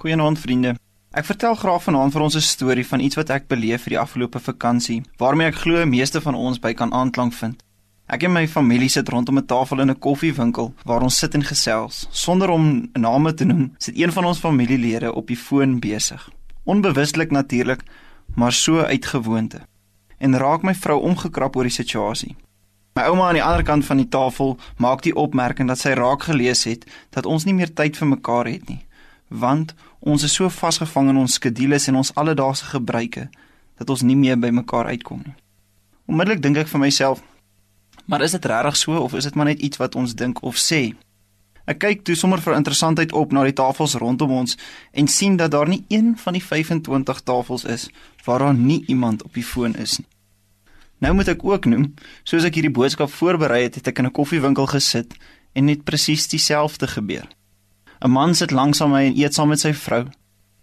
Goeienaand vriende. Ek vertel graag vanaand vir ons 'n storie van iets wat ek beleef vir die afgelope vakansie, waarmee ek glo meeste van ons by kan aanklank vind. Ek en my familie sit rondom 'n tafel in 'n koffiewinkel waar ons sit en gesels. Sonder om name te noem, sit een van ons familielede op die foon besig. Onbewustelik natuurlik, maar so uit gewoonte. En raak my vrou omgekrap oor die situasie. My ouma aan die ander kant van die tafel maak die opmerking dat sy raak gelees het dat ons nie meer tyd vir mekaar het nie want ons is so vasgevang in ons skedules en ons alledaagse gebruike dat ons nie meer by mekaar uitkom nie. Onmiddellik dink ek vir myself, maar is dit regtig so of is dit maar net iets wat ons dink of sê? Ek kyk toe sommer vir interessantheid op na die tafels rondom ons en sien dat daar nie een van die 25 tafels is waar daar nie iemand op die foon is nie. Nou moet ek ook noem, soos ek hierdie boodskap voorberei het, het ek in 'n koffiewinkel gesit en net presies dieselfde gebeur. 'n Man sit langs aan my en eet saam met sy vrou.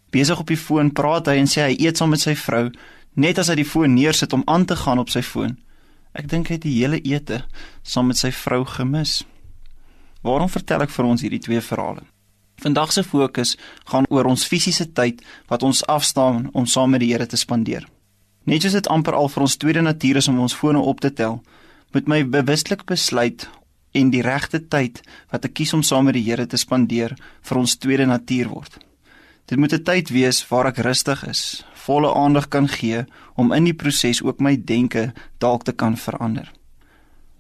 Besig op die foon praat hy en sê hy eet saam met sy vrou net as hy die foon neersit om aan te gaan op sy foon. Ek dink hy het die hele ete saam met sy vrou gemis. Waarom vertel ek vir ons hierdie twee verhale? Vandag se fokus gaan oor ons fisiese tyd wat ons afstaan om saam met die Here te spandeer. Net soos dit amper al vir ons tweede natuur is om ons fone op te tel, moet my bewustelik besluit en die regte tyd wat ek kies om saam met die Here te spandeer vir ons tweede natuur word. Dit moet 'n tyd wees waar ek rustig is, volle aandag kan gee om in die proses ook my denke dalk te kan verander.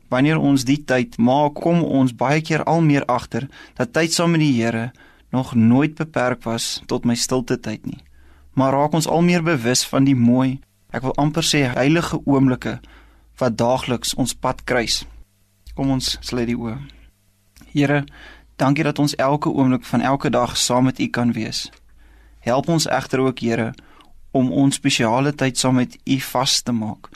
Wanneer ons die tyd maak, kom ons baie keer al meer agter dat tyd saam met die Here nog nooit beperk was tot my stilte tyd nie. Maar raak ons al meer bewus van die mooi, ek wil amper sê heilige oomblikke wat daagliks ons pad kruis. Kom ons sluit die oë. Here, dankie dat ons elke oomblik van elke dag saam met U kan wees. Help ons egter ook, Here, om ons spesiale tyd saam met U vas te maak.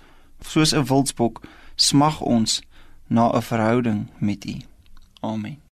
Soos 'n wildsbok smag ons na 'n verhouding met U. Amen.